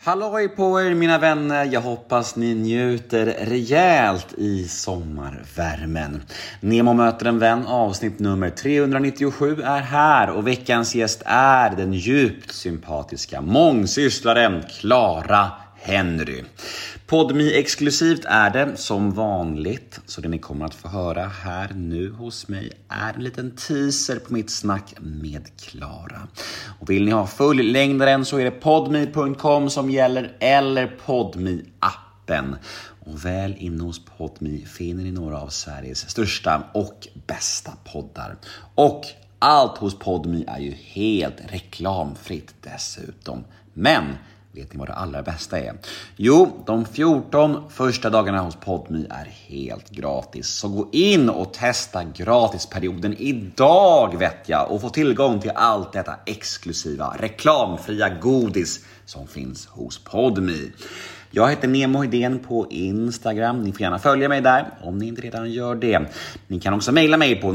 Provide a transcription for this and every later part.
Halloj på er mina vänner! Jag hoppas ni njuter rejält i sommarvärmen. Nemo möter en vän avsnitt nummer 397 är här och veckans gäst är den djupt sympatiska mångsysslaren Clara Henry. Podmi exklusivt är det som vanligt, så det ni kommer att få höra här nu hos mig är en liten teaser på mitt snack med Klara. Och vill ni ha fullängdaren så är det podmi.com som gäller eller podmi appen Och väl inne hos Podmi finner ni några av Sveriges största och bästa poddar. Och allt hos Podmi är ju helt reklamfritt dessutom. Men Vet ni vad det allra bästa är? Jo, de 14 första dagarna hos Podmi är helt gratis. Så gå in och testa gratisperioden idag vet jag och få tillgång till allt detta exklusiva reklamfria godis som finns hos Podmi. Jag heter Nemo Hedén på Instagram. Ni får gärna följa mig där om ni inte redan gör det. Ni kan också mejla mig på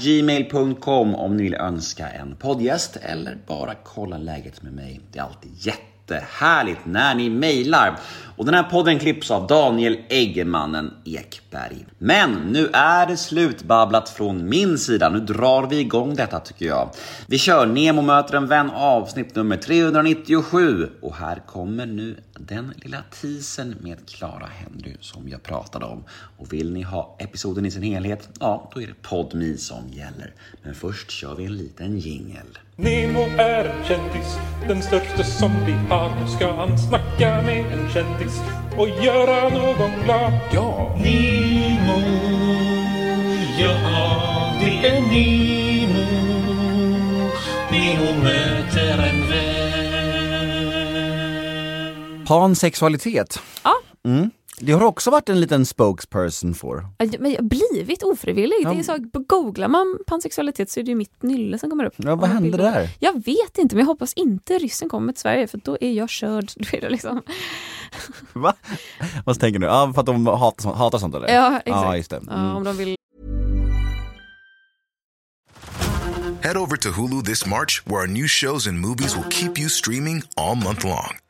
gmail.com om ni vill önska en poddgäst eller bara kolla läget med mig. Det är alltid jätte jättehärligt när ni mejlar. Och den här podden klipps av Daniel Eggemannen Ekberg. Men nu är det slutbabblat från min sida. Nu drar vi igång detta tycker jag. Vi kör Nemo möter en vän avsnitt nummer 397 och här kommer nu den lilla teasern med Clara Henry som jag pratade om. Och vill ni ha episoden i sin helhet, ja då är det PodMe som gäller. Men först kör vi en liten jingel. Nemo är en kändis, den största som vi har. Nu ska han snacka med en kändis och göra någon glad. Ja! Nemo, ja det är Nemo. Nemo möter Pansexualitet. Ja. Mm. Det har också varit en liten spokesperson för. Men jag har blivit ofrivilligt. Ja. Det är så, googlar man pansexualitet så är det ju mitt nylle som kommer upp. Ja, vad hände där? Jag vet inte, men jag hoppas inte ryssen kommer till Sverige för då är jag körd. Då är det liksom... Va? Vad tänker du? Ja, för att de hatar, hatar sånt eller? Ja, exakt. Ja, just det. Mm. Ja, om de vill Head over to Hulu this March, where our new shows and movies will keep you streaming all month long.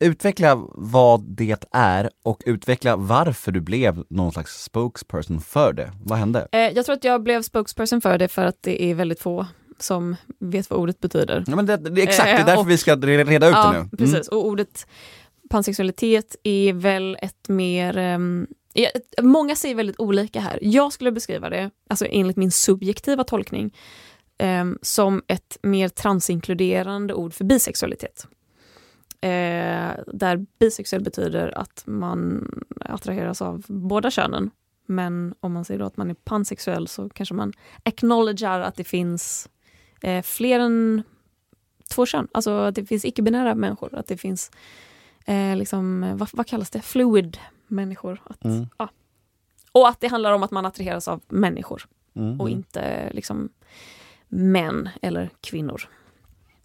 utveckla vad det är och utveckla varför du blev någon slags spokesperson för det. Vad hände? Eh, jag tror att jag blev spokesperson för det för att det är väldigt få som vet vad ordet betyder. Ja, men det, det, exakt, det är Eh, därför och- vi ska re- reda ut det Ja, nu. Mm. precis. Och ordet pansexualitet är väl ett mer... ett- många säger väldigt olika här. Jag skulle beskriva det, alltså enligt min subjektiva tolkning, ehm, som ett mer transinkluderande ord för bisexualitet. Eh, där bisexuell betyder att man attraheras av båda könen. Men om man säger att man är pansexuell så kanske man acknowledgar att det finns eh, fler än två kön. Alltså att det finns icke-binära människor. Att det finns, eh, liksom, vad, vad kallas det, fluid människor. Att, Mm. ja. Och att det handlar om att man attraheras av människor Mm. och inte liksom män eller kvinnor.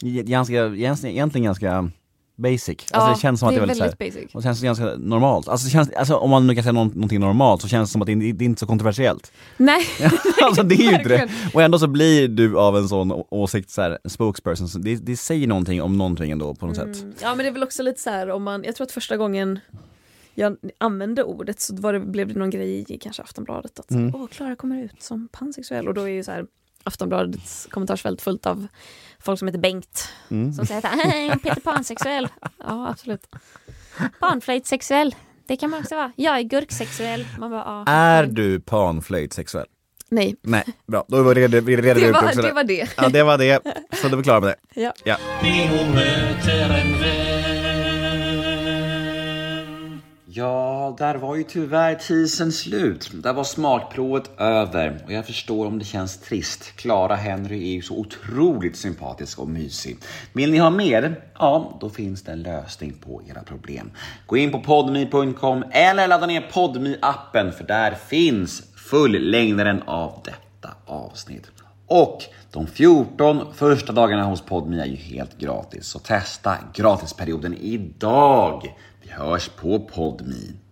Ganska, egentligen ganska basic. Alltså ja, det känns som att det är väldigt, så här, väldigt basic. och känns ganska normalt. Alltså, känns, alltså om man nu kan säga någon, någonting normalt så känns det som att det, är- det är inte så kontroversiellt. Nej, alltså det är ju inte det. Och ändå så blir du av en sån åsikt, så här, spokesperson, så det, det säger någonting om någonting ändå på något sätt. Mm. Ja men det är väl också lite så här om man, jag tror att första gången jag använde ordet så var det, blev det någon grej i kanske Aftonbladet att Mm. åh Klara kommer ut som pansexuell och då är ju så här Aftonbladets kommentarsfält fullt av folk som heter Bengt Mm. som säger att "Hej, Peter pansexuell. Ja absolut. Panflöjtsexuell. Det kan man också vara. Jag är gurksexuell. Man bara, ja. Är du panflöjtsexuell? Nej, Nej, bra. Då var det, vi redde det ut var det. Var det. Ja, det var det. Så då är vi klara med det. Ja. Ja. Ja, där var ju tyvärr tisen slut. Där var smakprovet över och jag förstår om det känns trist. Clara Henry är ju så otroligt sympatisk och mysig. Vill ni ha mer? Ja, då finns det en lösning på era problem. Gå in på podmi.com eller ladda ner podmi appen för där finns fullängdaren av detta avsnitt. Och de 14 första dagarna hos Podme är ju helt gratis, så testa gratisperioden idag. Vi hörs på Podme.